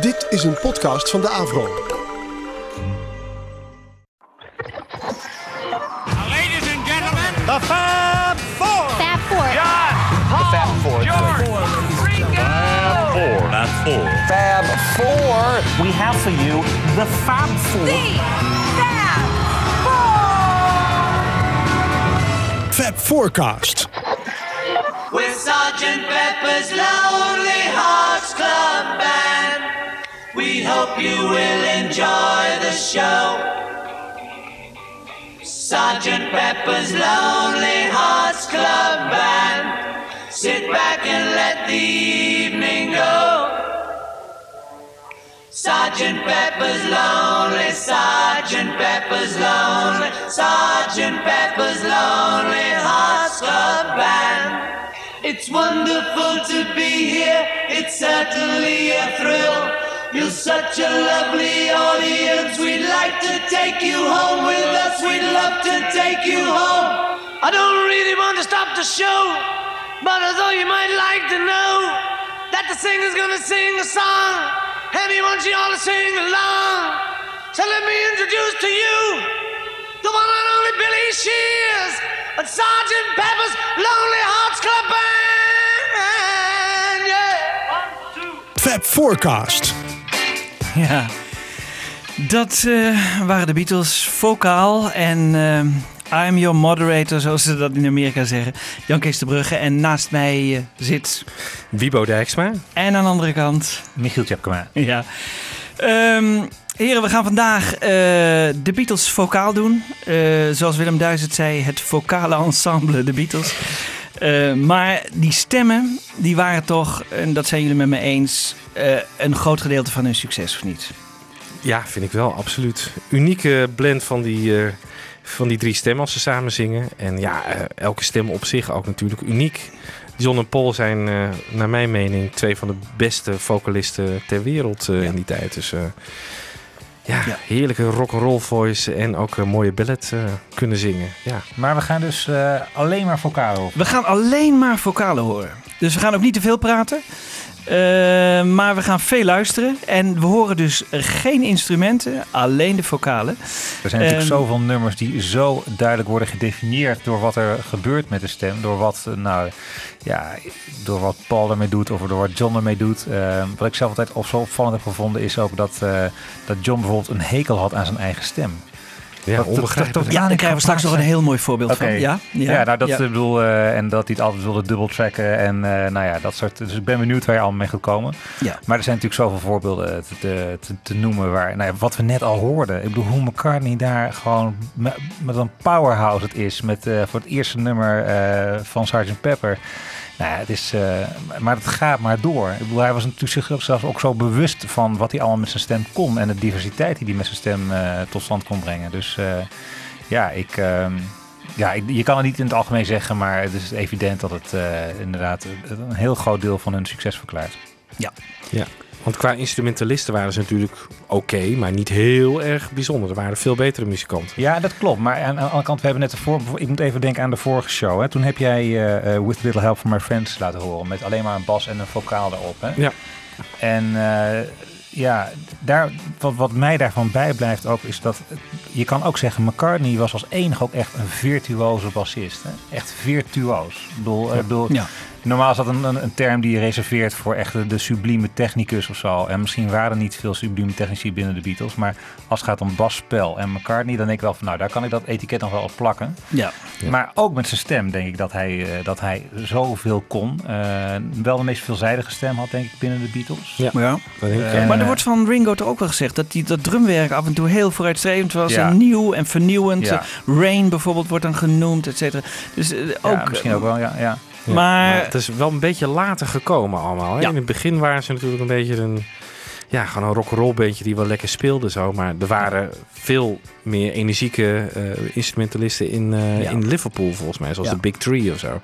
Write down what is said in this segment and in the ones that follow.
Dit is een podcast van de Avro. Ladies and gentlemen, The Fab Four. Fab Four. John, Paul, Fab Four. George. Four. Fab Four. Fab Four. We have for you the Fab Four. Fab Forecast. With Sergeant Pepper's Lonely Hearts Club Band. We hope you will enjoy the show. Sergeant Pepper's Lonely Hearts Club Band. Sit back and let the evening go. Sergeant Pepper's lonely, Sergeant Pepper's lonely, Sergeant Pepper's lonely Hearts Club Band. It's wonderful to be here, it's certainly a thrill. You're such a lovely audience, we'd like to take you home with us, we'd love to take you home. I don't really want to stop the show, but although you might like to know that the singer's gonna sing a song, and he wants you all to sing along. So let me introduce to you the one and only Billy Shears and Sergeant Pepper's Lonely Hearts Club Band. Yeah. One, two. Fab Forecast. Ja, dat eh, waren de Beatles vocaal en eh, I'm your moderator, zoals ze dat in Amerika zeggen. Jan Kees de Brugge en naast mij eh, zit... Wibo Dijksma. En aan de andere kant... Michiel Tjepkema. Ja. Ehm, heren, we gaan vandaag de Beatles vocaal doen. Zoals Willem Duizend zei, het vocale ensemble, de Beatles. Eh, maar die stemmen, die waren toch, en dat zijn jullie met me eens, eh, een groot gedeelte van hun succes, of niet? Ja, vind ik wel, absoluut. Unieke blend van die, eh, van die drie stemmen als ze samen zingen. En ja, elke stem op zich ook natuurlijk uniek. John en Paul zijn, naar mijn mening, twee van de beste vocalisten ter wereld in die tijd. Dus ja, Ja. heerlijke rock'n'roll voice en ook een mooie ballad eh, kunnen zingen. Ja. Maar we gaan dus eh, alleen maar vocaal op. We gaan alleen maar vocalen horen. Dus we gaan ook niet te veel praten. Eh, maar we gaan veel luisteren. En we horen dus geen instrumenten, alleen de vocalen. Er zijn natuurlijk Ehm, zoveel nummers die zo duidelijk worden gedefinieerd door wat er gebeurt met de stem. Door wat, eh, nou, ja, door wat Paul ermee doet of door wat John ermee doet. Ehm, wat ik zelf altijd op zo opvallend heb gevonden is ook dat, eh, dat John bijvoorbeeld een hekel had aan zijn eigen stem. Ja, Dat- dat- onbegrijpelijk. dat- Ja, daar ik krijgen we straks nog een heel mooi voorbeeld van. Ja, Ja, nou dat ja. bedoel, eh, en dat hij het altijd wilde dubbeltracken en eh, nou ja, dat soort. Dus ik ben benieuwd waar je allemaal mee gaat komen. Ja. Maar er zijn natuurlijk zoveel voorbeelden te, te, te, te noemen waar, nou ja, wat we net al hoorden. Ik bedoel, hoe McCartney daar gewoon met, met een powerhouse het is, met eh, voor het eerste nummer eh, van Sgt. Pepper. Nou ja, het is, eh, maar het gaat maar door. Ik bedoel, hij was natuurlijk zich zelfs ook zo bewust van wat hij allemaal met zijn stem kon en de diversiteit die hij met zijn stem eh, tot stand kon brengen. Dus eh, ja, ik, ehm, ja, ik, je kan het niet in het algemeen zeggen, maar het is evident dat het eh, inderdaad een heel groot deel van hun succes verklaart. Want qua instrumentalisten waren ze natuurlijk oké, maar niet heel erg bijzonder. Er waren veel betere muzikanten. Ja, dat klopt. Maar aan de andere kant, we hebben net de voor, ik moet even denken aan de vorige show. Hè. Toen heb jij eh, eh, With a Little Help from My Friends laten horen met alleen maar een bas en een vocaal erop. Hè? Ja. En eh, ja, daar, wat, wat mij daarvan bijblijft ook is dat je kan ook zeggen, McCartney was als enige ook echt een virtuoze bassist. Hè? Echt virtuoos. Ik bedoel, eh, bedoel Ja. Normaal is dat een, een, een term die je reserveert voor echt de, de sublieme technicus of zo. En misschien waren er niet veel sublieme technici binnen de Beatles. Maar als het gaat om basspel en McCartney, dan denk ik wel van nou, daar kan ik dat etiket nog wel op plakken. Ja. Ja. Maar ook met zijn stem denk ik dat hij, eh, dat hij zoveel kon. Eh, wel de meest veelzijdige stem had, denk ik, binnen de Beatles. Ja. Eh, ja. Maar er wordt van Ringo toch ook wel gezegd dat die, dat drumwerk af en toe heel vooruitstrevend was. Ja. En nieuw en vernieuwend. Ja. Rain bijvoorbeeld wordt dan genoemd, et cetera. Dus Ja, ook, misschien ook wel, ja. ja. Ja, maar- het is wel een beetje later gekomen allemaal. Hè? Ja. In het begin waren ze natuurlijk een beetje een... Ja, gewoon een rock'n'roll bandje die wel lekker speelde zo. Maar er waren veel meer energieke eh, instrumentalisten in, eh, Ja. in Liverpool volgens mij. Zoals Ja. de Big Three of zo.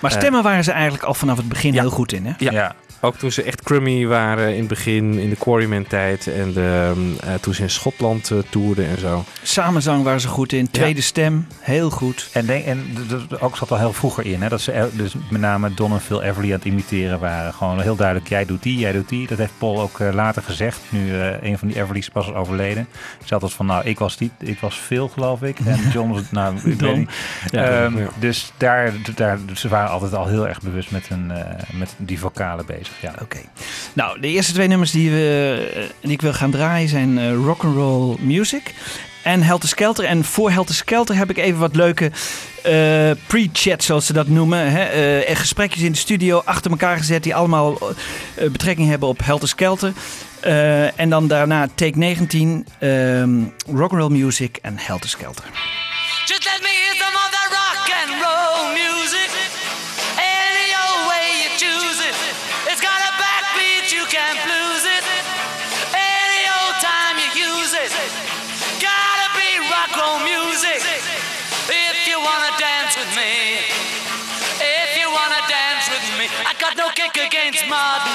Maar stemmen waren ze eigenlijk al vanaf het begin Ja. heel goed in, hè? Ja. Ook toen ze echt crummy waren in het begin, in de Quarryman-tijd. En de, ehm, eh, toen ze in Schotland eh, toerden en zo. Samenzang waren ze goed in. Tweede stem, heel goed. En, denk, en ook zat al heel vroeger in, hè, dat ze dus met name Don en Phil Everly aan het imiteren waren. Gewoon heel duidelijk, jij doet die, jij doet die. Dat heeft Paul ook eh, later gezegd, nu eh, een van die Everly's pas is overleden. Ze had als van, nou, ik was die, ik was Phil, geloof ik. En John was, nou, ik weet Don. Ja, Ehm, ja. Dus daar, daar, ze waren altijd al heel erg bewust met, hun, eh, met die vocalen bezig. Ja. Oké. Nou, de eerste twee nummers die, we, eh, die ik wil gaan draaien zijn eh Rock'n'Roll Music en Helter Skelter. En voor Helter Skelter heb ik even wat leuke eh, pre-chat, zoals ze dat noemen. Hè? eh, en gesprekjes in de studio achter elkaar gezet die allemaal betrekking hebben op Helter Skelter. Eh, en dan daarna Take 19, ehm Rock'n'Roll Music en Helter Skelter. Just let me Any old time you use it. Gotta be rock roll music. If you wanna dance with me. If you wanna dance with me. I got no kick against modern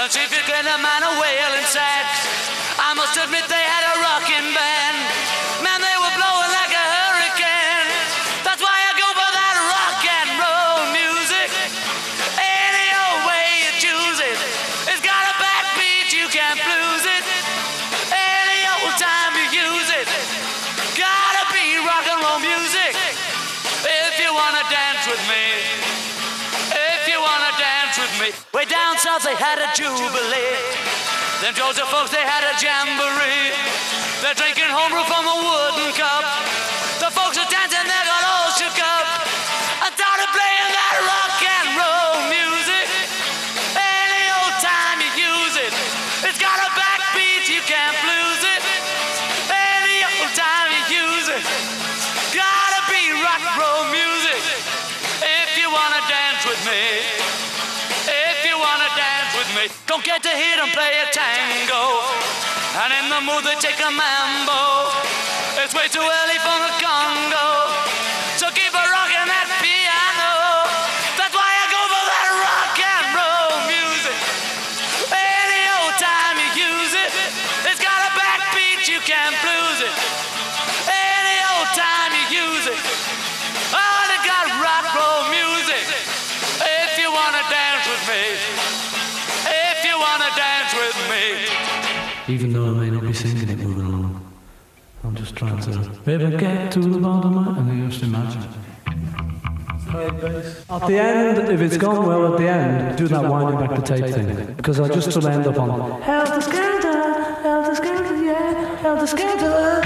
And see if you get a man a wailing sax. They had a jubilee. Them Georgia folks they had a jamboree. They're drinking homebrew from a wooden cup. Don't get to hear them play a tango. And in the mood they take a mambo. It's way too early for the Congo. Trying to get to the bottom of it and then just imagine. At the end, if it's gone well at the end, do that winding back the tape thing. Because I just sort of end up on Helter Skelter, Helter Skelter, yeah, Helter Skelter.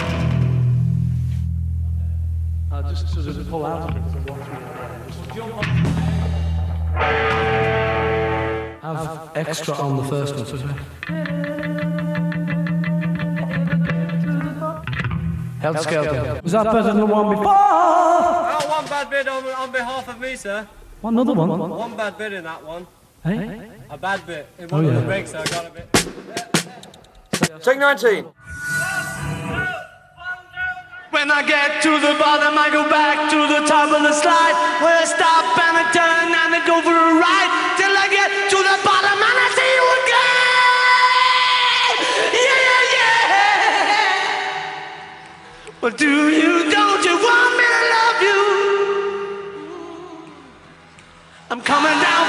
I just sort of pull out of it. and watch it. Just jump on. Have extra on the first one, so it's Helter Skelter. Was that better than the one before? Oh, one bad bit on, on behalf of me, sir. One another one. One bad bit in that one. Hey? A bad bit. In Oh, one of yeah. the breaks, I got a bit. Take 19. When I get to the bottom, I go back to the top of the slide. Where I stop and I turn and I go for a ride. Till I get to the bottom Well, do you, don't you want me to love you? I'm coming down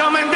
coming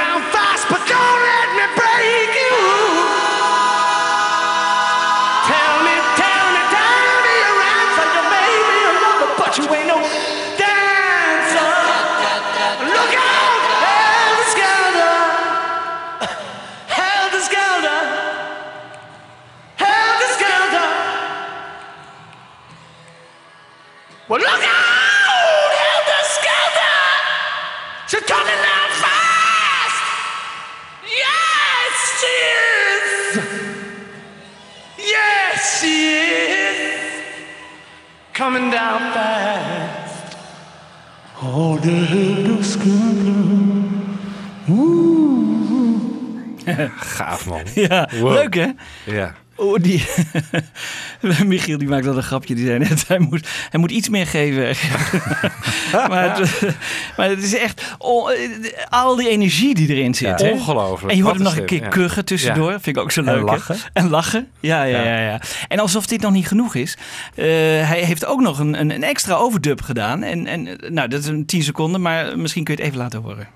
Gaaf man. Ja, Wow. leuk hè? Ja. Oh, die... Michiel die maakt dat een grapje. Die zei net, hij moet, hij moet iets meer geven. maar, het, maar het is echt... oh, al die energie die erin zit. Ja, hè? ongelooflijk. En je hoort hem nog een keer ja. kuchen tussendoor. Ja. Vind ik ook zo En leuk. hè? lachen. En lachen. Ja, ja, Ja. ja. En alsof dit nog niet genoeg is. eh, hij heeft ook nog een, een, een extra overdub gedaan. En, en nou, dat is een 10 seconden. Maar misschien kun je het even laten horen.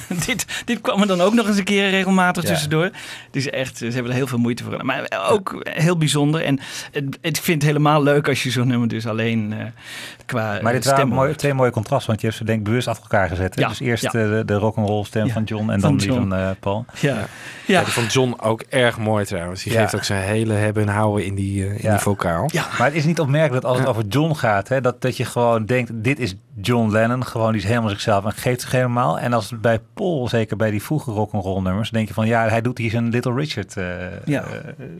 dit, dit kwam er dan ook nog eens een keer regelmatig Ja. tussendoor. Het is echt, ze hebben er heel veel moeite voor. Maar ook heel bijzonder. En het, ik vind het helemaal leuk als je zo'n nummer dus alleen eh, qua Maar dit stem waren mooi, twee mooie contrasten, want je hebt ze denk ik bewust achter elkaar gezet. Ja, Dus eerst ja. eh, de, de rock'n'roll stem Ja, van John en van dan die van eh, Paul. Ja. Ja. Ja. die van John ook erg mooi trouwens. Die Ja. geeft ook zijn hele hebben en houden in die, eh, in Ja. die vocaal. Ja. Maar het is niet opmerkelijk dat als het over John gaat, hè, dat, dat je gewoon denkt, dit is John Lennon, gewoon die is helemaal zichzelf en geeft zich helemaal. En als het bij Paul, zeker bij die vroege rock'n'roll nummers, denk je van ja, hij doet hier zijn Little Richard, eh, Ja. eh,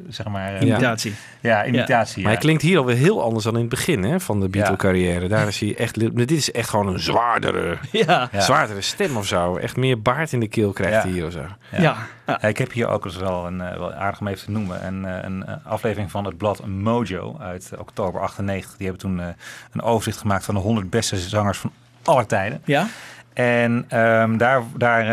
zeg maar. eh, Ja. Imitatie. Ja, imitatie. Maar hij klinkt hier alweer heel anders dan in het begin hè, van de Beatle-carrière. Daar is hij echt... Dit is echt gewoon een zwaardere, Ja. Zwaardere stem of zo. Echt meer baard in de keel krijgt Ja. hij hier of zo. Ja. Ja. Ja, ik heb hier ook eens wel een eh, wel aardig om even te noemen. Een, eh, een aflevering van het blad Mojo uit oktober 98. Die hebben toen eh, een overzicht gemaakt van de 100 beste zangers van alle tijden. Ja? En ehm, daar, daar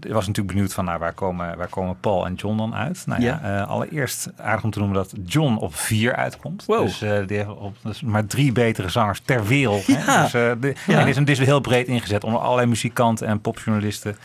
ik was natuurlijk benieuwd van nou, waar, komen, waar komen Paul en John dan uit. Nou ja, eh, allereerst aardig om te noemen dat John op vier uitkomt. Wow. Dus, eh, die heeft op, dus maar drie betere zangers ter wereld. Hè? Dus, eh, de, Ja. En dit is, dit is heel breed ingezet onder allerlei muzikanten en popjournalisten.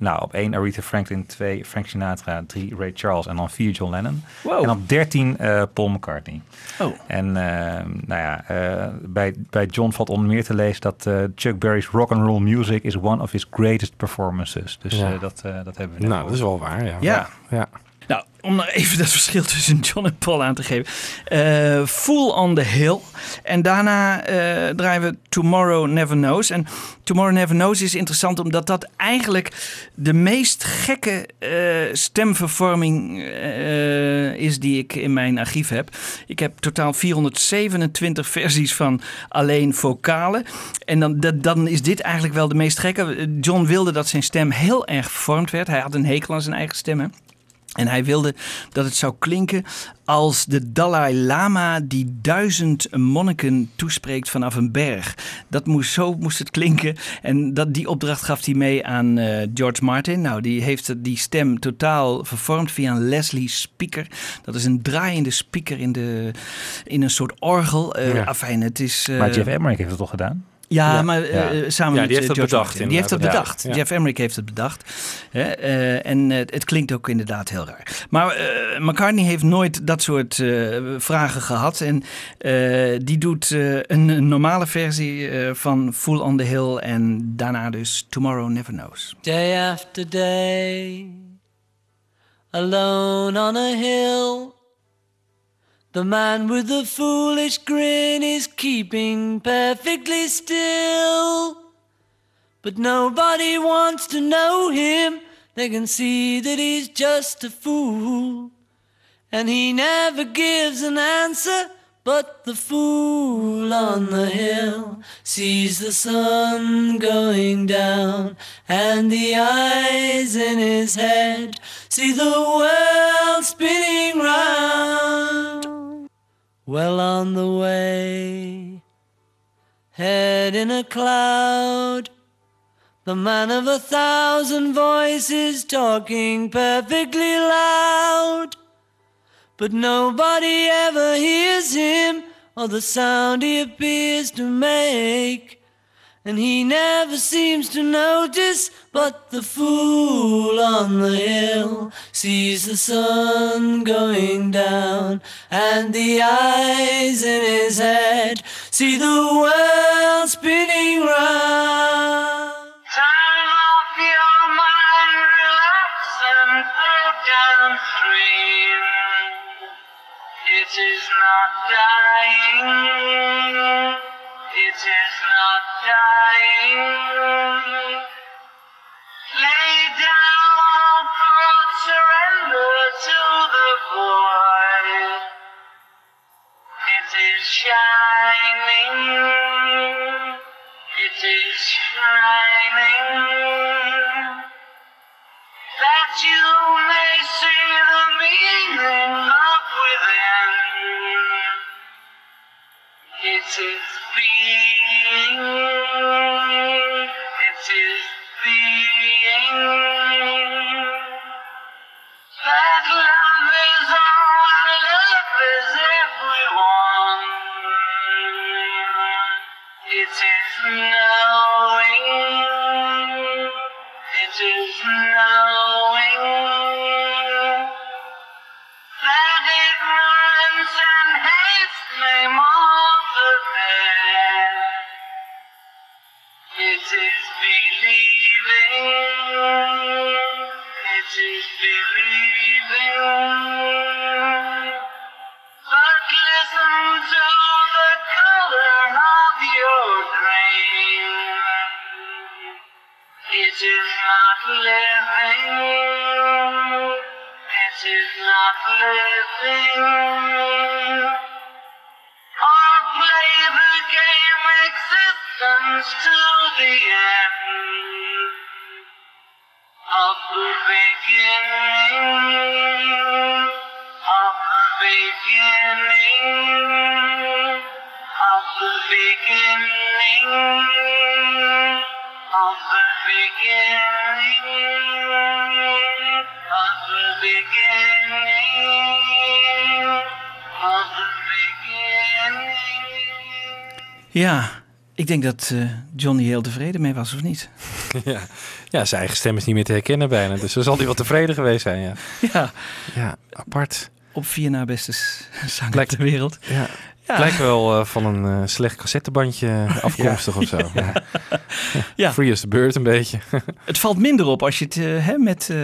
Nou, op één Aretha Franklin, twee Frank Sinatra, drie Ray Charles en dan vier John Lennon. Wow. En op dertien eh, Paul McCartney. Oh. En eh, nou ja, eh, bij, bij John valt onder meer te lezen dat Chuck Berry's rock and roll music is one of his greatest performances. Dus Ja. dat, dat hebben we Nou, dat is wel waar, ja. Ja. ja. Nou, om nog even dat verschil tussen John en Paul aan te geven. Eh Fool on the Hill. En daarna eh, draaien we Tomorrow Never Knows. En Tomorrow Never Knows is interessant omdat dat eigenlijk de meest gekke eh, stemvervorming is die ik in mijn archief heb. Ik heb totaal 427 versies van alleen vocalen. En dan, dan is dit eigenlijk wel de meest gekke. John wilde dat zijn stem heel erg vervormd werd. Hij had een hekel aan zijn eigen stem. En hij wilde dat het zou klinken als de Dalai Lama die duizend monniken toespreekt vanaf een berg. Dat moest, zo moest het klinken. En dat, die opdracht gaf hij mee aan eh, George Martin. Nou, die heeft die stem totaal vervormd via een Leslie speaker. Dat is een draaiende speaker in, de, in een soort orgel. Eh Ja. Afijn, het is... eh, Maar Jeff Emmerich heeft het toch gedaan? Ja, Ja. maar eh, Ja. samen Ja, met die heeft eh, dat George bedacht, Martin. Die heeft dat bedacht. Ja. Jeff Emmerich heeft het bedacht. Hè, eh, en eh, het klinkt ook inderdaad heel raar. Maar eh, McCartney heeft nooit dat soort eh, vragen gehad. En eh, die doet eh, een, een normale versie eh, van Fool on the Hill. En daarna dus Tomorrow Never Knows. Day after day, alone on a hill. The man with the foolish grin is keeping perfectly still. But nobody wants to know him. They can see that he's just a fool. And he never gives an answer. But the fool on the hill sees the sun going down, and the eyes in his head see the world spinning round. Well on the way, head in a cloud, the man of a thousand voices talking perfectly loud. But nobody ever hears him or the sound he appears to make. And he never seems to notice, but the fool on the hill sees the sun going down, and the eyes in his head see the world spinning round. Turn off your mind, relax and float downstream. It is not dying. It is not dying. Lay down, thought, surrender to the void. It is shining. It is shining that you may see the meaning of within. It is being, it beginning. Of the beginning. Of the beginning. Of the beginning. Of the beginning. Of the beginning. Ja, ik denk dat eh, Johnny heel tevreden mee was, of niet? ja. ja, zijn eigen stem is niet meer te herkennen bijna. Dus dan zal hij wel tevreden geweest zijn, ja. Ja, Ja, apart. op vier na beste zanger Lijkt- ter wereld. Ja. Ja. Het lijkt wel eh, van een eh, slecht cassettebandje afkomstig of zo. Ja. Ja. Free as the bird een beetje. Het valt minder op als je het eh, hè, met, eh,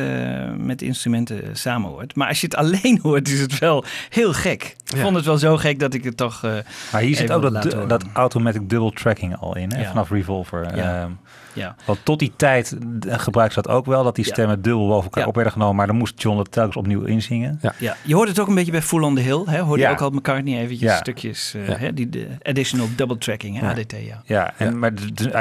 met instrumenten samen hoort. Maar als je het alleen hoort, is het wel heel gek. Ik Ja. vond het wel zo gek dat ik het toch... eh, Maar hier zit ook dat, dat automatic double tracking al in, hè, Ja. vanaf Revolver. Ja. Ja. want tot die tijd eh, gebruikten ze dat ook wel, dat die Ja. stemmen dubbel boven elkaar Ja. op werden genomen. Maar dan moest John het telkens opnieuw inzingen. ja, je hoort het ook een beetje bij Full on the Hill. Hè? Hoorde Ja. je ook al McCartney eventjes Ja. stukjes. eh, Ja. hè? Die de additional double tracking, hè? Ja. ADT, ja. Ja, en, maar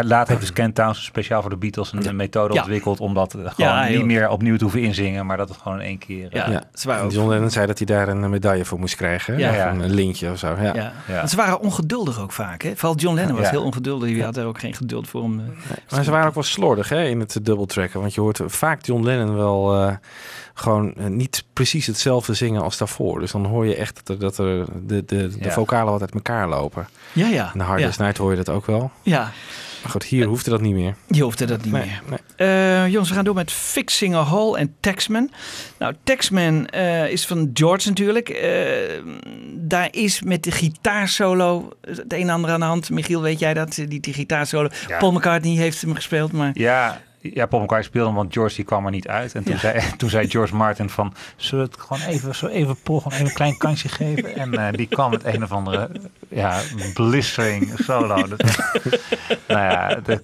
later heeft dus Ken Townsend speciaal voor de Beatles een, een methode Ja. ontwikkeld om dat eh, gewoon niet meer opnieuw te hoeven inzingen, maar dat het gewoon in één keer... eh, Ja, Ja. Ze waren En ook, John Lennon zei dat hij daar een medaille voor moest krijgen. Ja. Een lintje of zo. Ja. ja. Ja. Want ze waren ongeduldig ook vaak. Hè? Vooral John Lennon was heel ongeduldig. Die had er ook geen geduld voor om... eh, Maar ze waren ook wel slordig hè, in het dubbeltracken. Want je hoort vaak John Lennon wel eh, gewoon eh, niet precies hetzelfde zingen als daarvoor. Dus dan hoor je echt dat er, dat er de, de, de Ja. vocalen wat uit elkaar lopen. Ja, ja. In de Hard ja. Night hoor je dat ook wel. Ja, Maar goed, hier hoefde dat niet meer. je hoefde dat niet Nee, meer. nee. Eh, jongens, we gaan door met Fixing a Hole en Taxman. Nou, Taxman eh, is van George natuurlijk. Eh, daar is met de gitaarsolo het een en ander aan de hand. Michiel, weet jij dat? Die, die gitaarsolo. Ja. Paul McCartney heeft hem gespeeld, maar... Ja, ja, Paul McCartney speelde hem, want George die kwam er niet uit. En toen, Ja. zei, toen zei George Martin van, zullen we het gewoon even, zo even Paul gewoon even een klein kansje geven? En eh, die kwam met een of andere, ja, blistering solo. Dat, nou ja, dat,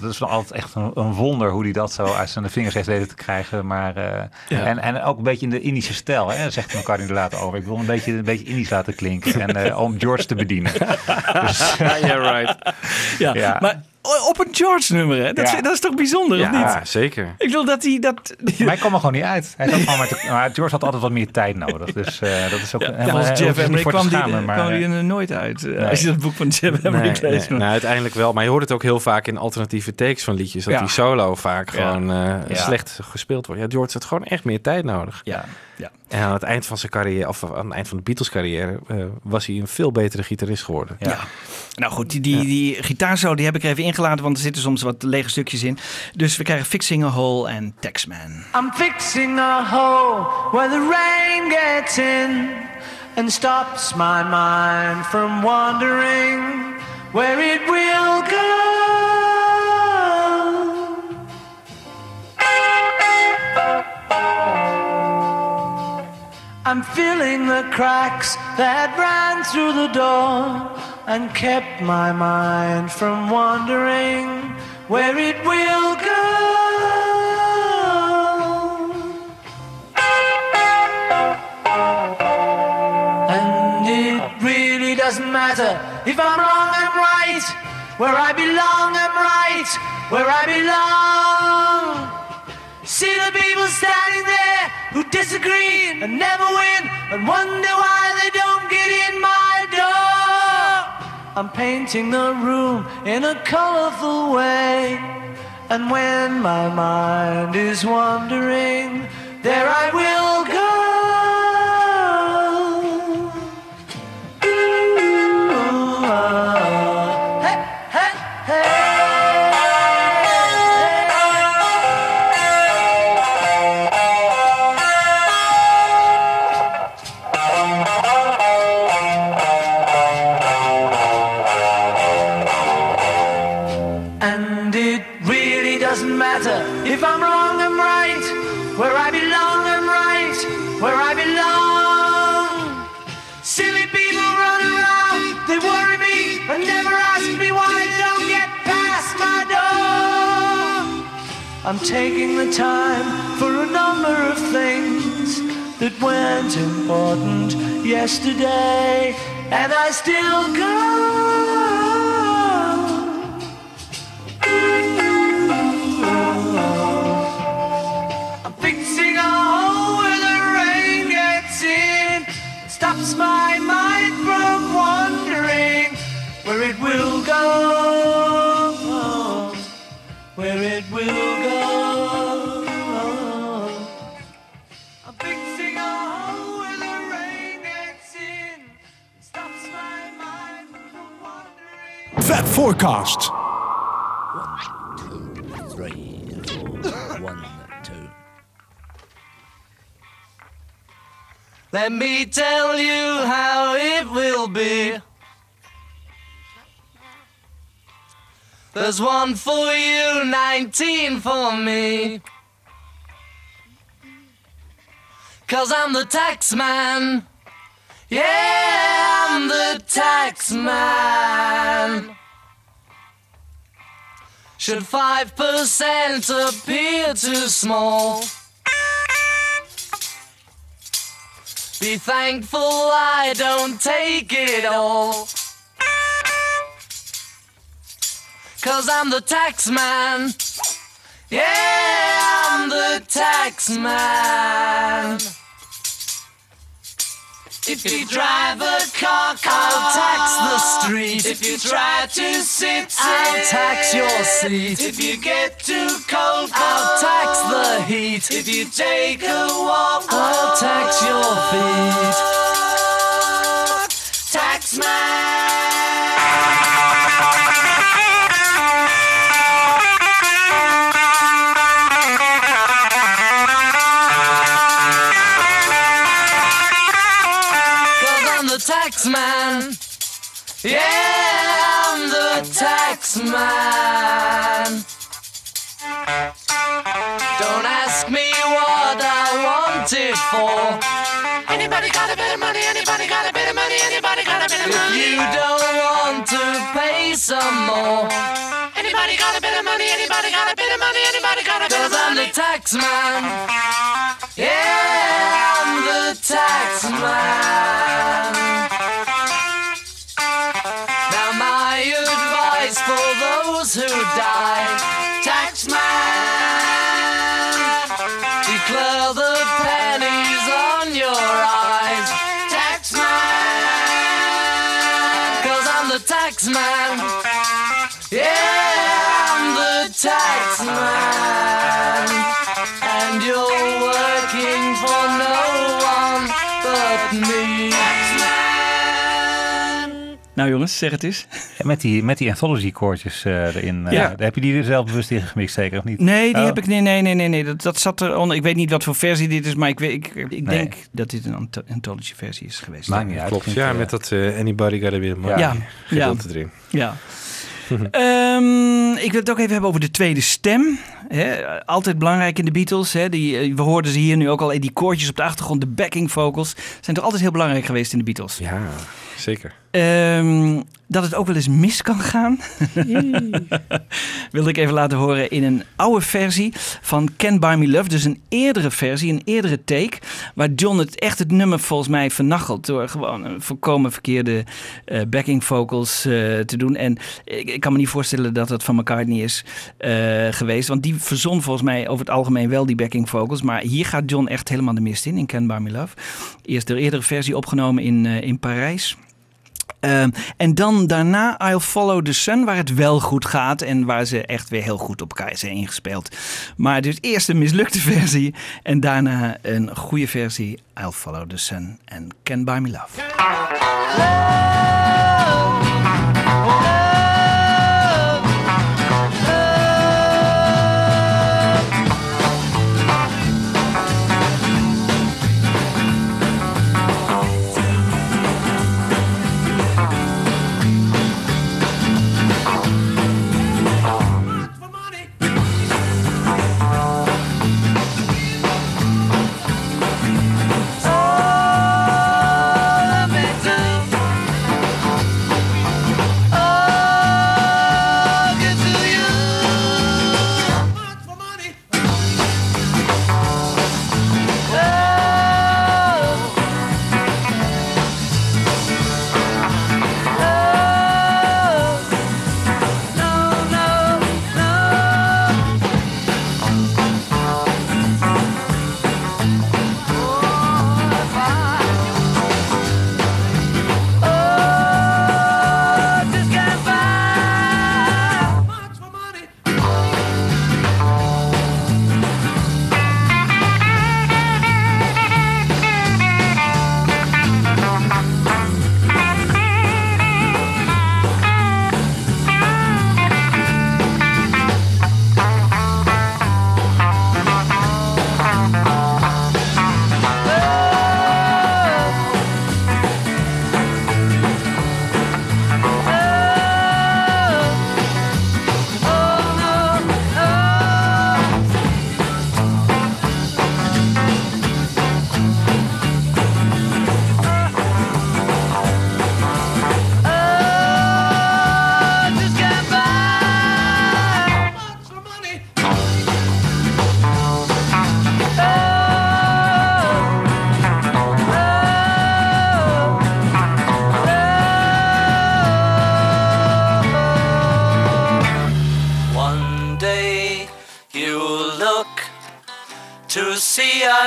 dat is altijd echt een, een wonder hoe hij dat zo uit zijn vingers heeft weten te krijgen. Maar, eh, Ja. en, en ook een beetje in de Indische stijl, hè, zegt McCartney er later over. Ik wil een beetje, een beetje Indisch laten klinken en, eh, om George te bedienen. Dus, Yeah, right. Ja, Ja. maar op een George nummer, hè? Dat, Ja. is, dat is toch bijzonder, of niet? Ja, zeker. Ik wil dat hij dat... Maar hij kwam er gewoon niet uit. Hij de- maar George had altijd wat meer tijd nodig. Dus eh, dat is ook Ja, helemaal als Jeff er Emmerich kwam die, maar, kwam die eh, er nooit uit. eh, nee. Als je dat boek van Jeff Nee, Emmerich nee, leest. maar- nou, uiteindelijk wel. Maar je hoort het ook heel vaak in alternatieve takes van liedjes. Dat Ja. die solo vaak Ja. gewoon Ja. slecht gespeeld wordt. Ja, George had gewoon echt meer tijd nodig. ja, ja. En aan het eind van zijn carrière, of aan het eind van de Beatles carrière, eh, was hij een veel betere gitarist geworden. Ja. Ja. Nou goed, die, die, die gitaarsolo die heb ik er even ingelaten, want er zitten soms wat lege stukjes in. Dus we krijgen Fixing a Hole en Taxman. I'm fixing a hole where the rain gets in and stops my mind from wandering where it will go. I'm filling the cracks that ran through the door and kept my mind from wandering where it will go. And it really doesn't matter if I'm wrong, I'm right. Where I belong, I'm right. Where I belong. See the people standing there disagree and never win and wonder why they don't get in my door. I'm painting the room in a colorful way. And when my mind is wandering, there I will go. I'm taking the time for a number of things that weren't important yesterday, and I still go. I'm fixing a hole where the rain gets in, stops my mind from wandering. Where it will go, wandering. Fab Forecast. Let me tell you how it will be. There's one for you, 19 for me. Cause I'm the tax man. Yeah, I'm the tax man. Should 5% appear too small? Be thankful I don't take it all. Cause I'm the tax man. Yeah, I'm the tax man. If you drive a car, I'll tax the street. If you try to sit, I'll tax your seat. If you get too cold, I'll tax the heat. If you take a walk, I'll tax your feet. Tax Cause man. Don't ask me what I want it for. Anybody got a bit of money? Anybody got a bit of money? Anybody got a bit of money? If you don't want to pay some more. Anybody got a bit of money? Anybody got a bit of money? Anybody got a bit of money? Cause I'm the tax man. Yeah, I'm the tax man. Those who die, tax man, declare the pennies on your eyes, tax man, cause I'm the tax man. Yeah, I'm the tax man. And you're working for no one but me. Nou jongens, zeg het eens. En met die, met die anthology koortjes eh, erin. eh, Ja. Heb je die er zelf bewust in gemixt, zeker of niet? Nee, die Oh. heb ik. Nee, nee, nee, nee. nee. Dat, dat zat er onder. Ik weet niet wat voor versie dit is, maar ik, weet, ik, ik Nee. denk dat dit een anth- anthology versie is geweest. Maakt niet uit. Klopt, ja, eh, met dat Anybody Got a Bit of Money Ja, ja. erin. Ja. Ehm, ik wil het ook even hebben over de tweede stem. Hè, altijd belangrijk in de Beatles. Hè, die, we hoorden ze hier nu ook al. eh, Die koortjes op de achtergrond, de backing vocals. Zijn toch altijd heel belangrijk geweest in de Beatles. Ja, zeker. Ehm, dat het ook wel eens mis kan gaan. Wilde ik even laten horen in een oude versie van Can Buy Me Love. Dus een eerdere versie, een eerdere take. Waar John het echt het nummer volgens mij vernachelt. Door gewoon een volkomen verkeerde eh, backing vocals eh, te doen. En ik, ik kan me niet voorstellen dat het van McCartney is eh, geweest. Want die verzon volgens mij over het algemeen wel die backing vocals. Maar hier gaat John echt helemaal de mist in, in Can Buy Me Love. Eerst de eerdere versie opgenomen in, eh, in Parijs. Ehm, en dan daarna I'll Follow the Sun, waar het wel goed gaat en waar ze echt weer heel goed op elkaar zijn ingespeeld. Maar dus eerst een mislukte versie en daarna een goede versie I'll Follow the Sun en Can Buy Me Love.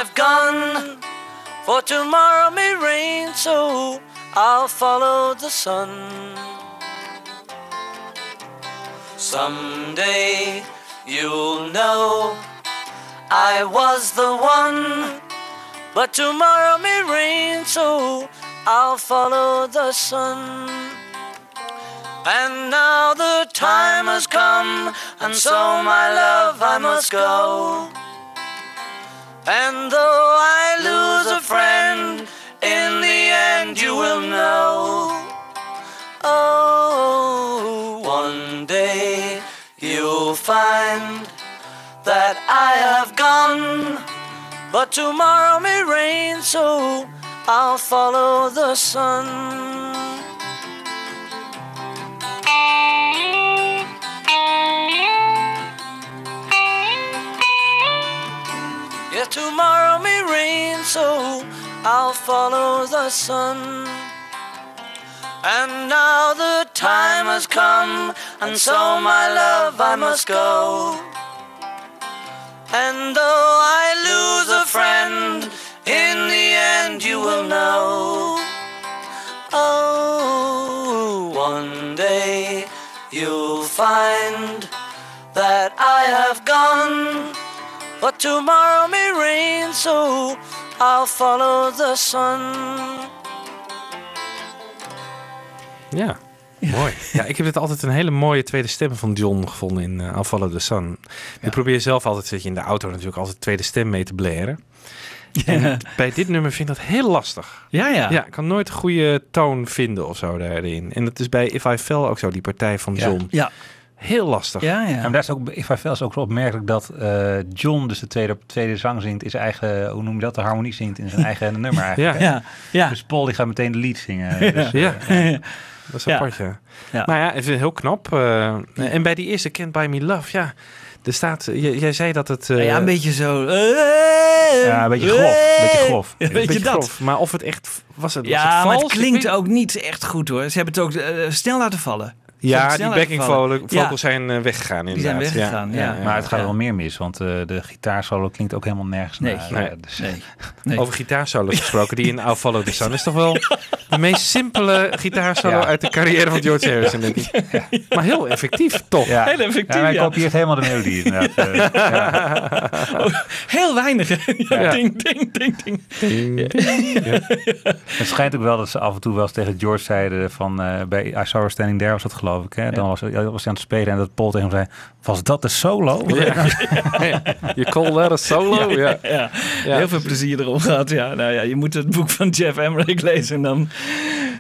I've gone For tomorrow may rain, so I'll follow the sun. Someday you'll know I was the one. But tomorrow may rain, so I'll follow the sun. And now the time has come, and so my love I must go. And though I lose a friend, in the end you will know. Oh, one day you'll find that I have gone. But tomorrow may rain, so I'll follow the sun. Yeah, tomorrow may rain, so I'll follow the sun. And now the time has come, and so my love I must go. And though I lose a friend, in the end you will know. Oh, one day you'll find that I have gone. But tomorrow may rain, so I'll follow the sun. Ja, mooi. Ja, ik heb het altijd een hele mooie tweede stem van John gevonden in uh, I'll Follow the Sun. Ik probeer zelf altijd, zit je in de auto natuurlijk, altijd tweede stem mee te blaren. En bij dit nummer vind ik dat heel lastig. Ja, ja. Ja, ik kan nooit een goede toon vinden of zo daarin. En dat is bij If I Fell ook zo, die partij van John. Ja. Heel lastig. Ja, ja. En daar is ook, If I Fell is ook zo opmerkelijk dat eh, John, dus de tweede, tweede zang zingt, in zijn eigen, hoe noem je dat, de harmonie zingt in zijn eigen nummer eigenlijk. Ja. Ja, ja. Dus Paul die gaat meteen de lied zingen. Dus, Ja, ja. dat is apart, ja. Ja. Maar ja, ik vind het heel knap. eh, en bij die eerste Can't Buy Me Love, ja... Er staat, j- jij zei dat het... eh, ja, een beetje zo. Ja, een beetje grof, een beetje grof. Een je beetje dat? grof. Maar of het echt... Was het, was Ja, het maar het Ik klinkt ook niet echt goed hoor. Ze hebben het ook eh, snel laten vallen. Ja, die backing vocals vocals zijn eh, weggegaan Die zijn inderdaad. weggegaan, ja. Maar het gaat Ja. wel meer mis, want eh, de gitaarsolo klinkt ook helemaal nergens Nee. naar. Nee. Eh, dus, Nee. nee. Over gitaarsolo's gesproken, die in I'll Follow the Sun is toch wel de meest simpele gitaarsolo Ja. uit de carrière van George Harrison, denk ik. Maar heel effectief, toch? Ja. Heel effectief, Ja, hij ja. kopieert helemaal de melodie inderdaad. Ja. Heel weinig. hè? Ja, Ja. Ding, ding, ding, ding. Het schijnt ook wel dat ze af en toe wel eens tegen George zeiden van eh, bij I Saw Her Standing There was dat geloof ik. Hè? Dan was, hij- was hij aan het spelen en dat Paul tegen hem zei, was dat de solo? Ja. Je call that a solo? Ja. Ja. Ja. Heel veel plezier erom gehad. Ja, nou ja, je moet het boek van Jeff Emmerich lezen en dan...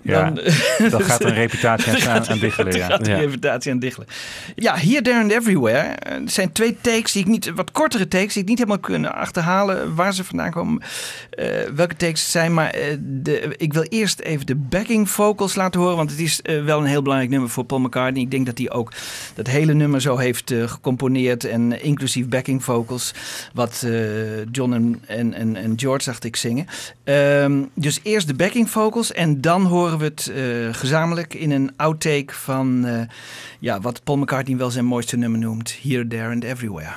Ja, dan Dan gaat een reputatie aan, aan, aan diggelen. Ja. gaat de Ja. reputatie aan diggelen. Ja, hier, there and everywhere. Eh, Er zijn twee takes die ik niet, wat kortere takes, die ik niet helemaal kunnen achterhalen waar ze vandaan komen. eh, welke takes het zijn. Maar eh, de, ik wil eerst even de backing vocals laten horen. Want het is wel een heel belangrijk nummer voor Paul McCartney. Ik denk dat hij ook dat hele nummer zo heeft eh, gecomponeerd. En inclusief backing vocals. Wat eh, John en, en, en, George, dacht ik, zingen. Ehm, dus eerst de backing vocals. En dan horen we het eh, gezamenlijk in een outtake van ja, wat Paul McCartney wel zijn mooiste nummer noemt. Here, There and Everywhere.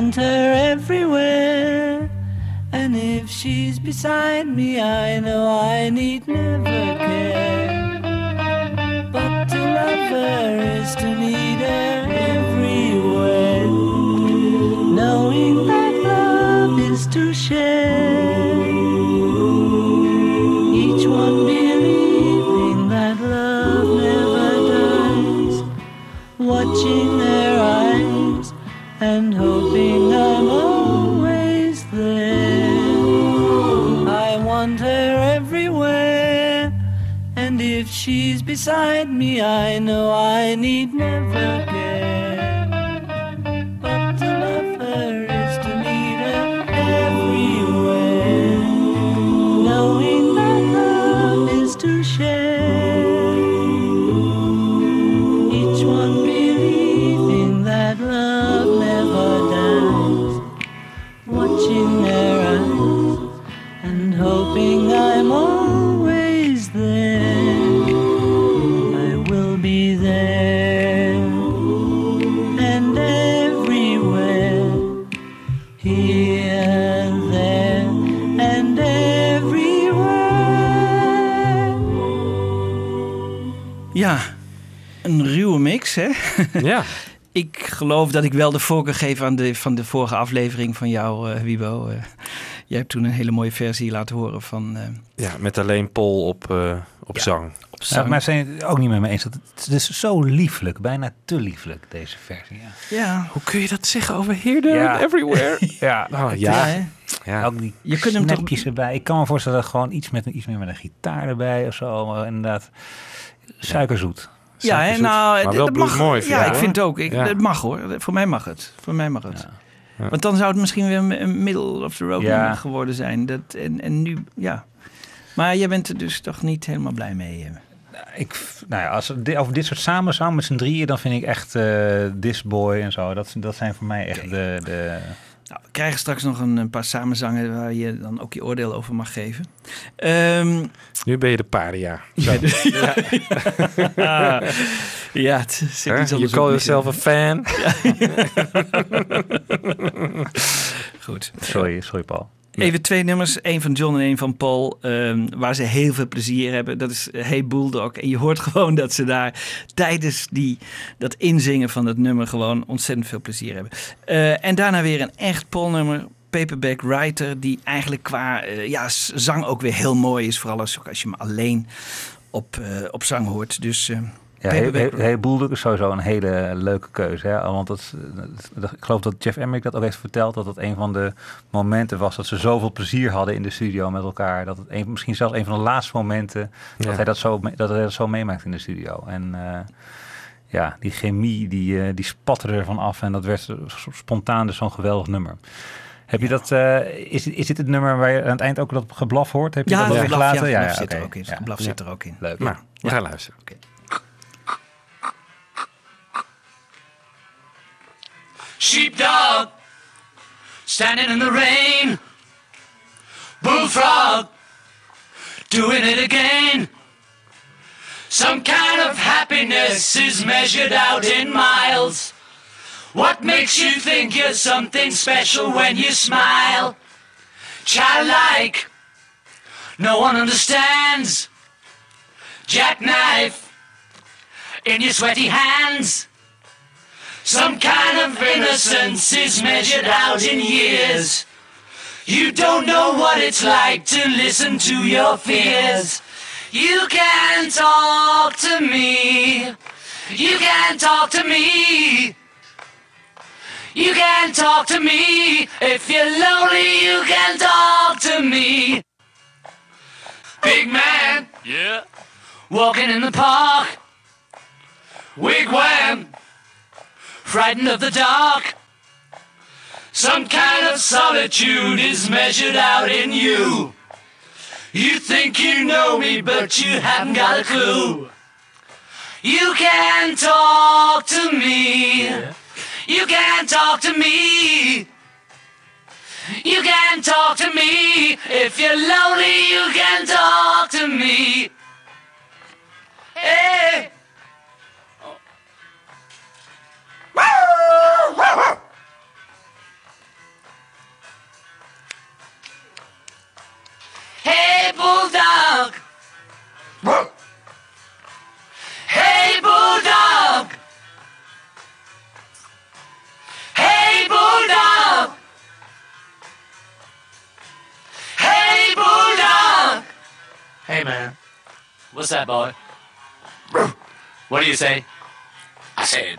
Want her everywhere, and if she's beside me, I know I need never care. But to love her is to need her everywhere, knowing that love is to share. I need Ja. Ik geloof dat ik wel de voorkeur geef aan de, van de vorige aflevering van jou, eh Wibo. Eh, jij hebt toen een hele mooie versie laten horen van eh, ja, met alleen Paul op, eh, op zang. op Ja, zang. maar zijn het ook niet met me eens. Dat het, het is zo lieflijk, bijna te lieflijk, deze versie. Ja, ja, Hoe kun je dat zeggen over Here, There Ja. and Everywhere? ja, Oh, ja, ja. hè? ja. ook die Je kunt hem toch- snapjes erbij. Ik kan me voorstellen dat gewoon iets, met, iets meer met een gitaar erbij of zo. Maar inderdaad, suikerzoet. Ja, hè, nou, Maar wel mag. vind Ja, ik, vind het ook. Ik. Het mag hoor. Voor mij mag het. Voor mij mag het. Want dan zou het misschien weer een- middle of the road geworden zijn. Dat, en, en nu, ja. Maar jij bent er dus toch niet helemaal blij mee. eh. Ik, nou ja, als het di- over dit soort samenzang met z'n drieën, dan vind ik echt eh This Boy en zo. Dat, dat zijn voor mij echt de, de... Nou, we krijgen straks nog een, een paar samenzangen waar je dan ook je oordeel over mag geven. Ehm, Nu ben je de paria. Ja, het zit Hè? iets You anders call yourself a fan. Goed. Sorry, sorry Paul. Even twee nummers, één van John en één van Paul, ehm, waar ze heel veel plezier hebben. Dat is Hey Bulldog. En je hoort gewoon dat ze daar tijdens die, dat inzingen van het nummer gewoon ontzettend veel plezier hebben. Eh, en daarna weer een echt Paul-nummer, Paperback Writer, die eigenlijk qua eh, ja, zang ook weer heel mooi is. Vooral als, als je hem alleen op, eh, op zang hoort. Dus eh, Ja, hey, Paperback- hey, hey Bulldog is sowieso een hele leuke keuze. Hè? Want dat, dat- ik geloof dat Jeff Emmerich dat ook heeft verteld. Dat het een van de momenten was dat ze zoveel plezier hadden in de studio met elkaar. Dat het een, misschien zelfs een van de laatste momenten Ja. dat, hij dat, zo, dat hij dat zo meemaakt in de studio. En eh, ja, die chemie die, eh, die spatte ervan af. En dat werd spontaan dus zo'n geweldig nummer. Heb je dat, eh, is, is dit het nummer waar je aan het eind ook dat geblaf hoort? Heb je ja, dat ja, het geblaf zit er oké. ook in. Ja, geblaf zit er ook in. Leuk. Nou, we gaan luisteren. Sheepdog, standing in the rain. Bullfrog, doing it again. Some kind of happiness is measured out in miles. What makes you think you're something special when you smile? Childlike, no one understands. Jackknife in your sweaty hands. Some kind of innocence is measured out in years. You don't know what it's like to listen to your fears. You can talk to me. You can talk to me. You can talk to me. If you're lonely, you can talk to me. Big man. Yeah. Walking in the park. Wigwam frightened of the dark. Some kind of solitude is measured out in you. You think you know me, but you haven't got a clue. You can talk to me. You can talk to me. You can talk to me. If you're lonely, you can talk to me. Hey! Hey, bulldog! Hey, bulldog! Hey, bulldog! Hey, bulldog! Hey, man. What's that, boy? What do you say? I said.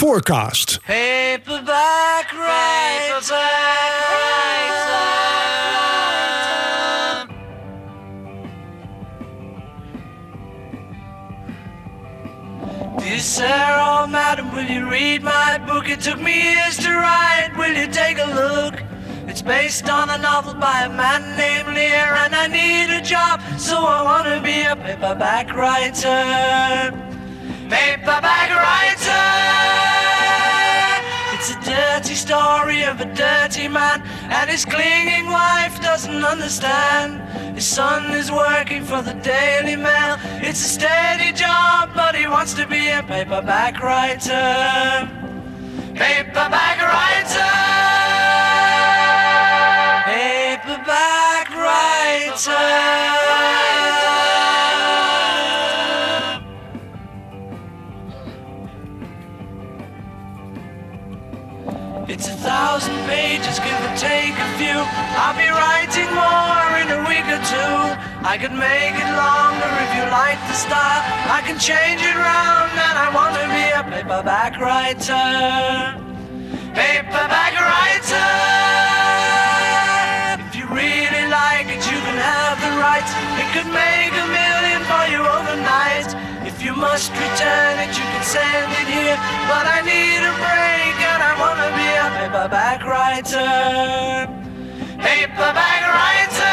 Forecast. Paperback writer. Dear Sarah, oh, madam, will you read my book? It took me years to write. Will you take a look? It's based on a novel by a man named Lear, and I need a job, so I want to be a paperback writer. Paperback writer. Dirty story of a dirty man, and his clinging wife doesn't understand. His son is working for the Daily Mail. It's a steady job, but he wants to be a paperback writer. Paperback I'll be writing more in a week or two. I could make it longer if you like the style. I can change it round, and I want to be a paperback writer. Paperback writer. If you really like it, you can have the rights. It could make a million for you overnight. If you must return it, you can send it here. But I need a break, and I wanna be a paperback writer. Paperback writer.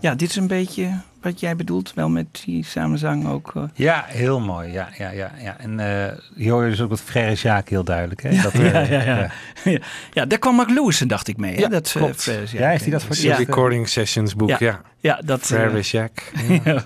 Ja, dit is een beetje wat jij bedoelt, wel met die samenzang ook. eh. Ja, heel mooi. Ja, ja, ja, ja. En eh hier hoor je dus ook het Frère Jacques heel duidelijk. Hè? Dat, ja, eh, ja, ja. ja. ja, daar kwam Mark Lewison, dacht ik mee. Hè? Ja, dat, eh, klopt. Ja, heeft hij dat voor De Ja. recording sessions boek, ja. Ja. Dat... Frère eh, Jacques. ja,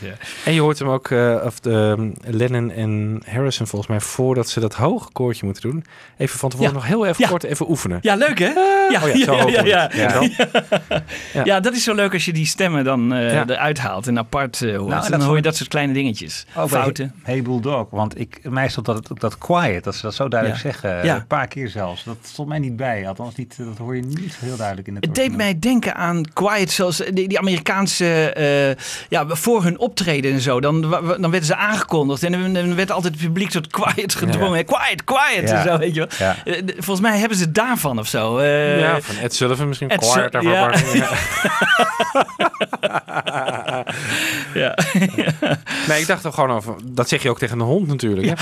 ja. En je hoort hem ook, eh, of de, um, Lennon en Harrison volgens mij, voordat ze dat hoge koortje moeten doen, even van tevoren Ja. nog heel even Ja. kort even oefenen. Ja, leuk hè? Ja, oh ja, zo ja, ja, ja. Ja. Ja. Ja, dat is zo leuk als je die stemmen dan eh, Ja. eruit haalt en apart eh, hoort. Nou, en dan hoor je dat soort kleine dingetjes. Bij Fouten. Hey Bulldog, want ik, mij stond dat, dat quiet, dat ze dat zo duidelijk Ja. zeggen, Ja. een paar keer zelfs. Dat stond mij niet bij, althans niet, dat hoor je niet heel duidelijk in het Het deed mij denken aan Quiet, zoals die, die Amerikaanse, eh, ja, voor hun optreden en zo. Dan, dan werden ze aangekondigd en dan werd altijd het publiek tot quiet gedwongen. Quiet, quiet Ja. en zo, weet je wel. Ja. Eh, Volgens mij hebben ze daarvan of zo. Eh, ja, van Ed Sullivan misschien. Ed Quiet, even ja. Ja. ja. Nee, ik dacht er gewoon over. Dat zeg je ook tegen een hond natuurlijk. hè?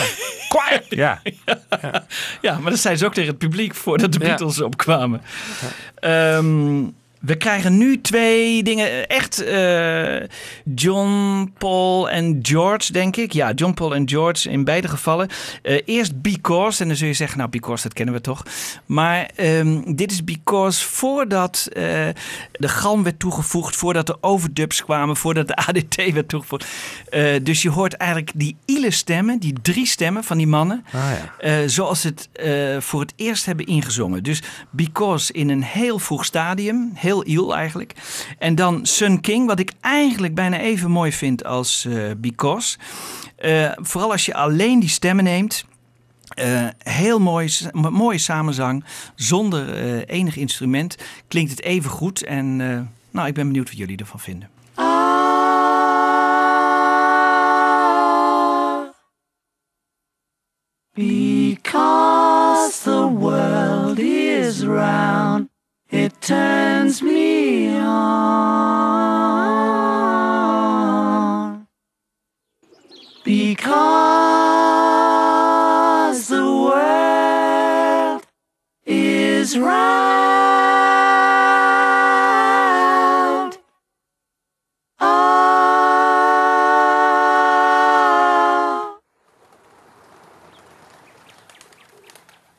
Quiet! Ja, ja, maar dat zei ze ook tegen het publiek voordat de Ja. Beatles opkwamen. Ehm, We krijgen nu twee dingen. Echt eh, John, Paul en George, denk ik. Ja, John, Paul en George in beide gevallen. Eh, eerst Because. En dan zul je zeggen, nou, Because, dat kennen we toch. Maar ehm, dit is Because voordat eh, de galm werd toegevoegd. Voordat de overdubs kwamen. Voordat de ADT werd toegevoegd. Dus je hoort eigenlijk die ile stemmen. Die drie stemmen van die mannen. Ah ja. Zoals ze het voor het eerst hebben ingezongen. Dus Because in een heel vroeg stadium, heel iel eigenlijk. En dan Sun King, wat ik eigenlijk bijna even mooi vind als eh, Because. Eh, vooral als je alleen die stemmen neemt. Eh, heel mooi, mooie samenzang, zonder enig instrument. Klinkt het even goed en nou, ik ben benieuwd wat jullie ervan vinden. Because the world is round, it turns me on. Because the world is round. Oh.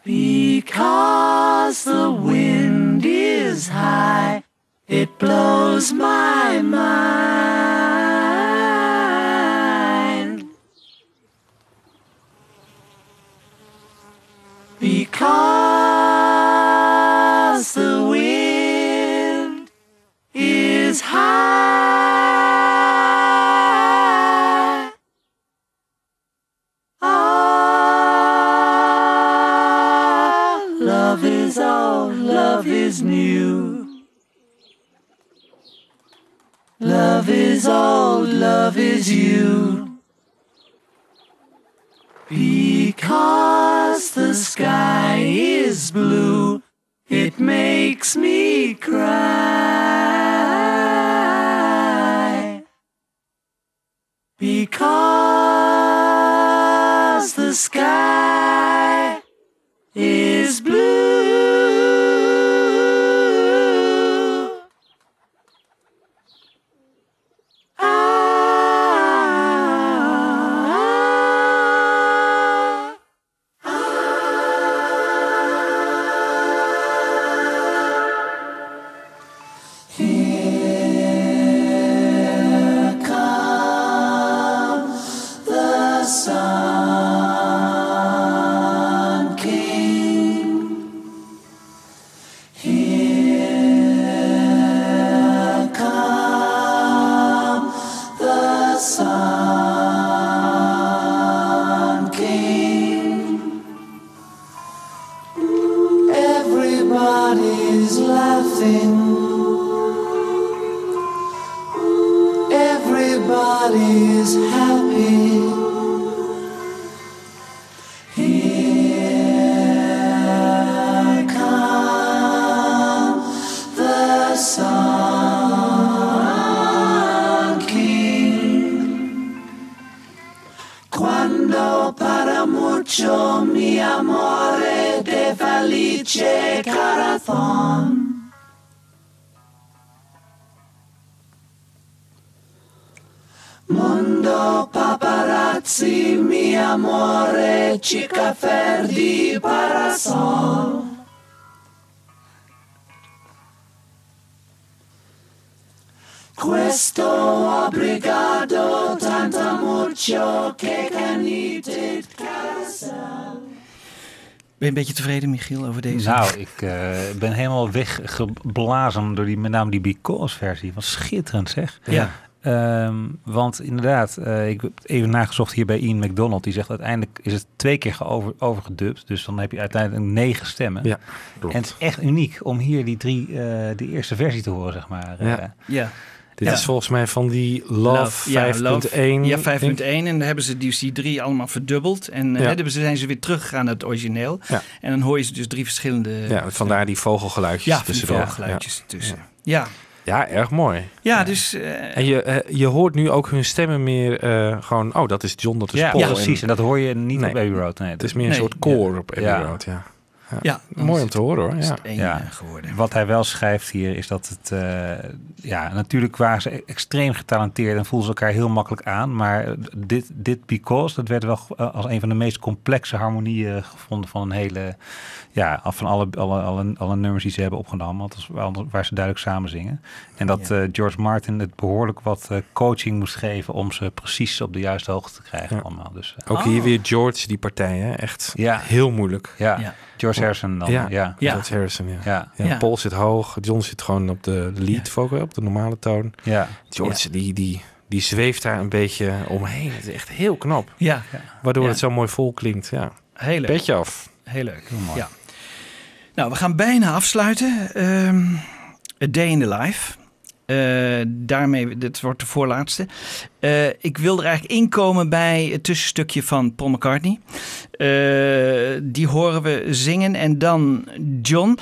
Because the wind is high, it blows my mind. Because is you. Everybody's happy. Chica ferdi parasol. Questo obrigado tanto mucho che canite carousel. Ben je een beetje tevreden, Michiel, over deze? Nou, ik eh, ben helemaal weggeblazen door die, met name die Because versie. Wat schitterend zeg. Ja. Ehm, want inderdaad, eh, ik heb het even nagezocht hier bij Ian McDonald. Die zegt uiteindelijk is het twee keer overgedubt. Dus dan heb je uiteindelijk negen stemmen. Ja, klopt. En het is echt uniek om hier die drie, eh de eerste versie te horen, zeg maar. Ja. Eh, ja. Dit Ja. is volgens mij van die Love, ja, 5.1. Love. Ja, 5.1. denk ik. En dan hebben ze die, die drie allemaal verdubbeld. En Ja. hè, dan zijn ze weer teruggegaan naar het origineel. Ja. En dan hoor je ze dus drie verschillende... Ja, vandaar die vogelgeluidjes ja, tussendoor. vogelgeluidjes tussen. Ja. Ja. ja, erg mooi. Ja, dus... eh, En je, eh, je hoort nu ook hun stemmen meer eh, gewoon... Oh, dat is John, dat is ja, Paul. precies. En dat hoor je niet Nee. op Abbey Road. Nee, Het is meer een Nee. soort koor op Abbey Ja. Road, ja. Ja, Mooi om te horen hoor. Ja. Ja. eh, geworden. Wat hij wel schrijft hier is dat het... eh, ja, natuurlijk waren ze extreem getalenteerd en voelden ze elkaar heel makkelijk aan. Maar dit, dit Because, dat werd wel eh, als een van de meest complexe harmonieën gevonden van een hele... Ja, af van alle, alle, alle, alle nummers die ze hebben opgenomen. Want waar, waar ze duidelijk samen zingen. En dat Ja. eh, George Martin het behoorlijk wat eh, coaching moest geven... om ze precies op de juiste hoogte te krijgen Ja. allemaal. Dus Ook hier weer George, die partij. Hè? Echt Ja. heel moeilijk. ja, Ja. George Harrison dan. Ja. Ja, ja. George Harrison, ja. ja. Ja, Ja. Paul zit hoog, John zit gewoon op de lead vocal, op de normale toon. ja. George, die, die, die zweeft daar een beetje omheen. Het is echt heel knap. Ja, Waardoor Ja. het zo mooi vol klinkt. Ja. heel leuk. Petje af. Heel leuk. mooi. Ja. Nou, we gaan bijna afsluiten. Ehm A Day in the Life. Eh, daarmee, dit wordt de voorlaatste. Eh, ik wil er eigenlijk inkomen bij het tussenstukje van Paul McCartney. Eh, die horen we zingen. En dan John.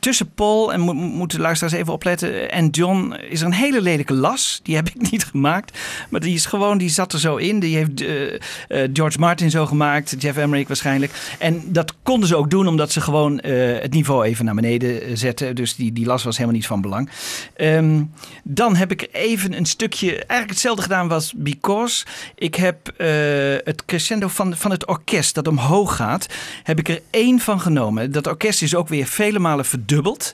Tussen Paul, en mo moeten de luisteraars even opletten, en John is er een hele lelijke las. Die heb ik niet gemaakt. Maar die is gewoon, die zat er zo in. Die heeft eh, George Martin zo gemaakt. Jeff Emmerich waarschijnlijk. En dat konden ze ook doen, omdat ze gewoon het niveau even naar beneden zetten. Dus die, die las was helemaal niet van belang. Ehm, dan heb ik even een stukje, eigenlijk hetzelfde gedaan was Because. Ik heb eh, het crescendo van, van het orkest dat omhoog gaat, heb ik er één van genomen. Dat orkest is ook weer vele malen verdubbeld.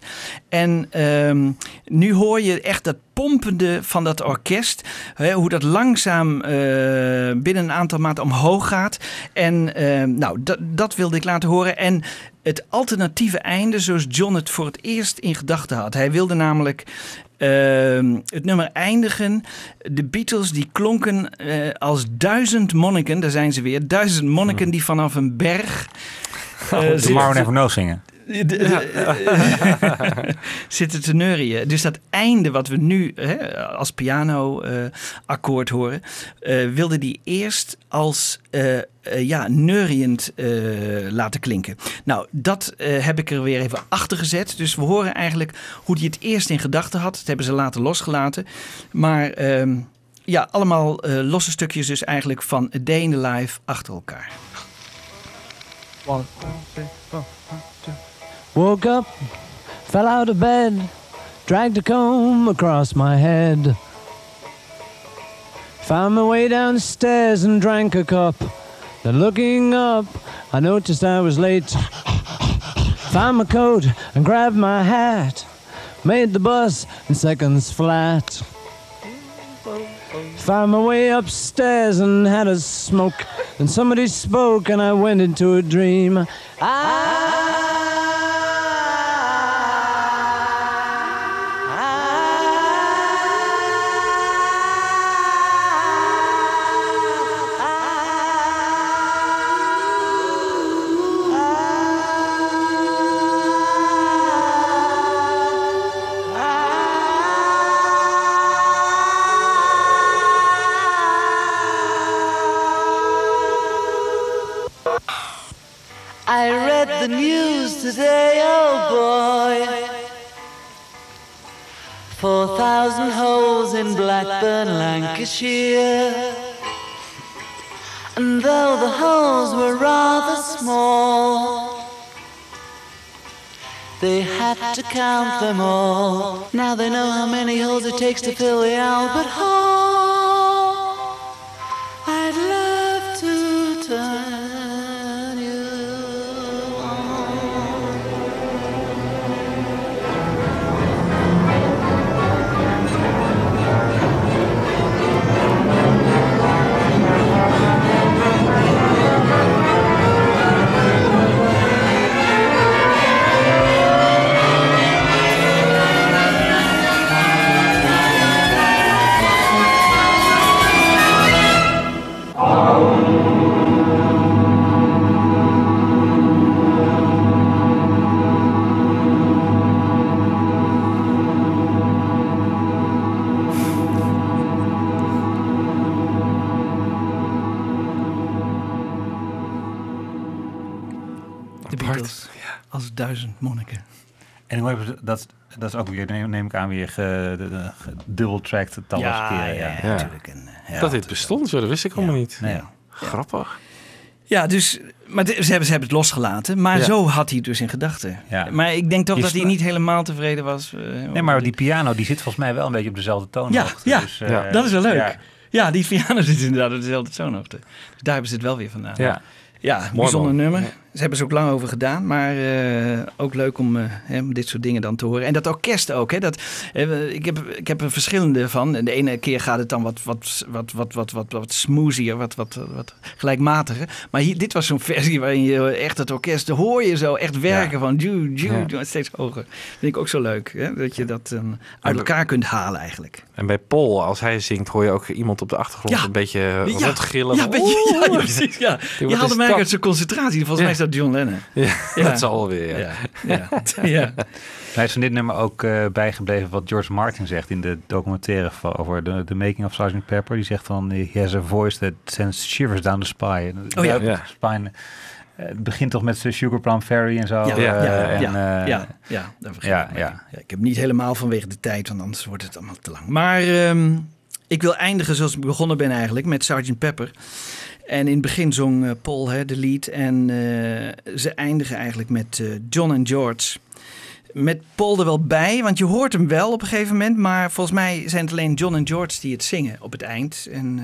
En ehm, nu hoor je echt dat pompende van dat orkest. Hè, hoe dat langzaam eh, binnen een aantal maanden omhoog gaat. En ehm, nou, dat, dat wilde ik laten horen. En het alternatieve einde zoals John het voor het eerst in gedachten had. Hij wilde namelijk ehm, het nummer eindigen. De Beatles die klonken eh, als duizend monniken, daar zijn ze weer, duizend monniken die vanaf een berg... eh, De zitten- Tomorrow Never Knows zingen. Zitten te neurien. Dus dat einde wat we nu hè, als piano-akkoord horen, eh, wilde die eerst als eh, eh, ja, neuriënd eh, laten klinken. Nou, dat eh, heb ik er weer even achter gezet. Dus we horen eigenlijk hoe hij het eerst in gedachten had. Dat hebben ze later losgelaten. Maar ehm, ja, allemaal eh, losse stukjes dus eigenlijk van A Day in the Life achter elkaar. One, two, three, four, one, two. Woke up, fell out of bed, dragged a comb across my head. Found my way downstairs and drank a cup. Then looking up, I noticed I was late. Found my coat and grabbed my hat. Made the bus in seconds flat. Found my way upstairs and had a smoke. Then somebody spoke and I went into a dream. I Lancashire. And though the holes were rather small, they had to count them all. Now they know how many holes it takes to fill the Albert Hall. En hoe hebben ze dat? Dat is ook weer, neem, neem ik aan, weer ge, de, de, dubbel-tracked talloze keren. Ja, ja, Ja. natuurlijk. En, eh, ja, dat dit bestond, zo, dat wist ik allemaal niet. Nee. Grappig. Ja, dus, maar ze, hebben, ze hebben het losgelaten. Maar Ja. zo had hij het dus in gedachten. Ja. Maar ik denk toch Je dat hij niet helemaal tevreden was. eh, Nee, maar die- piano die zit volgens mij wel een beetje op dezelfde Ja, toonhoogte. ja, Dus, eh, Ja. dat is wel leuk. Ja, Ja, die piano zit inderdaad op dezelfde toonhoogte. Dus daar hebben ze het wel weer vandaan. Ja. Ja, bijzonder man. nummer. Ze hebben ze ook lang over gedaan, maar eh, ook leuk om, eh, hè, dit soort dingen dan te horen. En dat orkest ook. Hè, dat, eh, ik, heb, ik heb er verschillende van. De ene keer gaat het dan wat, wat, wat, wat, wat, wat, wat smoothier, wat, wat, wat gelijkmatiger. Maar hier, dit was zo'n versie waarin je echt het orkest, hoor je zo echt werken van ju, ju, Ja. steeds hoger. Vind ik ook zo leuk, hè, dat je dat eh, uit elkaar kunt halen eigenlijk. En bij Paul, als hij zingt, hoor je ook iemand op de achtergrond Ja. een beetje rondgillen. Ja, beetje, ja, ja, precies. Ja. Je haalde mij dat? uit zijn concentratie. Volgens mij is dat John Lennon. Ja, Ja. dat zal wel weer. Ja. Ja, ja, ja. Hij is van dit nummer ook eh, bijgebleven wat George Martin zegt in de documentaire van- over de, de making of Sgt. Pepper. Die zegt van, he has a voice that sends shivers down the spine. Oh ja. Ja. spine. Eh, het begint toch met Sugar Plum Fairy en zo. Ja, eh, ja, ja, en, ja, eh, ja, ja, daar vergeet ja, ik mee. ja. Ja, ik heb niet helemaal vanwege de tijd, want anders wordt het allemaal te lang. Maar ehm, ik wil eindigen zoals ik begonnen ben eigenlijk, met Sgt. Pepper. En in het begin zong eh, Paul hè, de lead en eh, ze eindigen eigenlijk met eh, John en George. Met Paul er wel bij, want je hoort hem wel op een gegeven moment. Maar volgens mij zijn het alleen John en George die het zingen op het eind. En,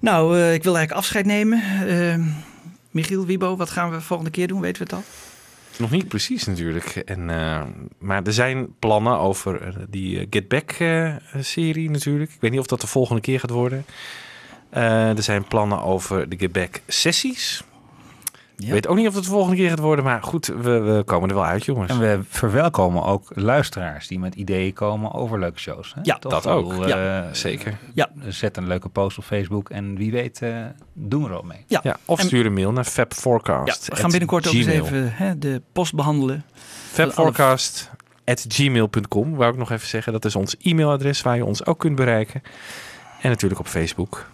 nou, ik wil eigenlijk afscheid nemen. Eh, Michiel, Wiebo, wat gaan we volgende keer doen? Weten we het al? Nog niet precies natuurlijk. En, maar er zijn plannen over die Get Back-serie natuurlijk. Ik weet niet of dat de volgende keer gaat worden. Eh, er zijn plannen over de Get Back-sessies. Ik Ja. weet ook niet of het de volgende keer gaat worden. Maar goed, we, we komen er wel uit, jongens. En we verwelkomen ook luisteraars die met ideeën komen over leuke shows. Hè? Ja, Toch? dat ook. bedoel, Ja, eh, zeker. Ja. Zet een leuke post op Facebook en wie weet eh, doen we er ook mee. Ja, Ja, of En- stuur een mail naar ja fabforecast. we gaan binnenkort ook eens even hè, de post behandelen. Fabforecast at gmail.com. Wou ik nog even zeggen, dat is ons e-mailadres waar je ons ook kunt bereiken. En natuurlijk op Facebook.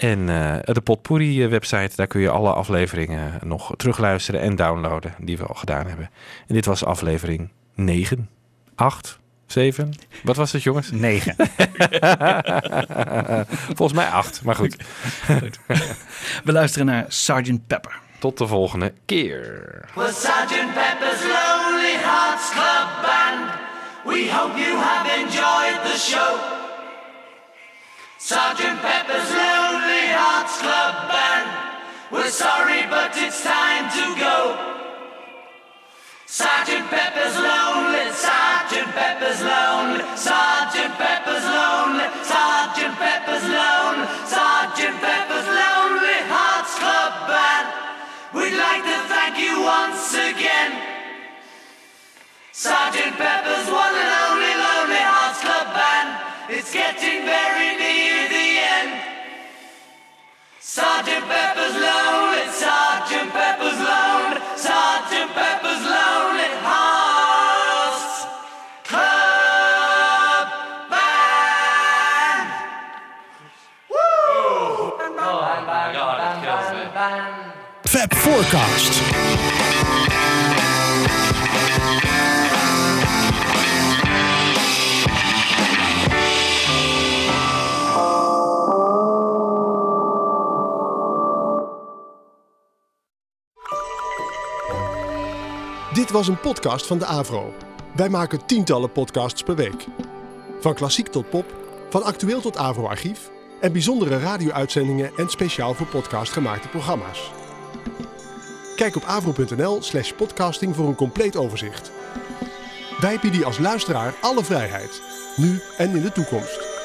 En eh, de Potpourri eh, website, daar kun je alle afleveringen nog terugluisteren en downloaden die we al gedaan hebben. En dit was aflevering 9, 8, 7. Wat was het jongens? 9. Volgens mij 8, maar goed. We luisteren naar Sgt. Pepper. Tot de volgende keer. Well, Sergeant Pepper's Lonely Hearts Club Band, we hope you have enjoyed the show. Sergeant Pepper's Lonely Hearts Club Band, we're sorry, but it's time to go. Sergeant Pepper's lonely, Sergeant Pepper's lonely, Sergeant Pepper's lonely, Sergeant Pepper's lonely, Sergeant Pepper's Lonely Hearts Club Band. We'd like to thank you once again. Sergeant Pepper's one and only Lonely Hearts Club Band. It's getting very. Sergeant Pepper's lonely, Sergeant Pepper's lonely, Sergeant Pepper's Lonely Hearts Club Band. Fab Forecast. Dit was een podcast van de Avro. Wij maken tientallen podcasts per week. Van klassiek tot pop, van actueel tot Avro-archief en bijzondere radio-uitzendingen en speciaal voor podcast gemaakte programma's. Kijk op avro.nl slash podcasting voor een compleet overzicht. Wij bieden als luisteraar alle vrijheid, nu en in de toekomst.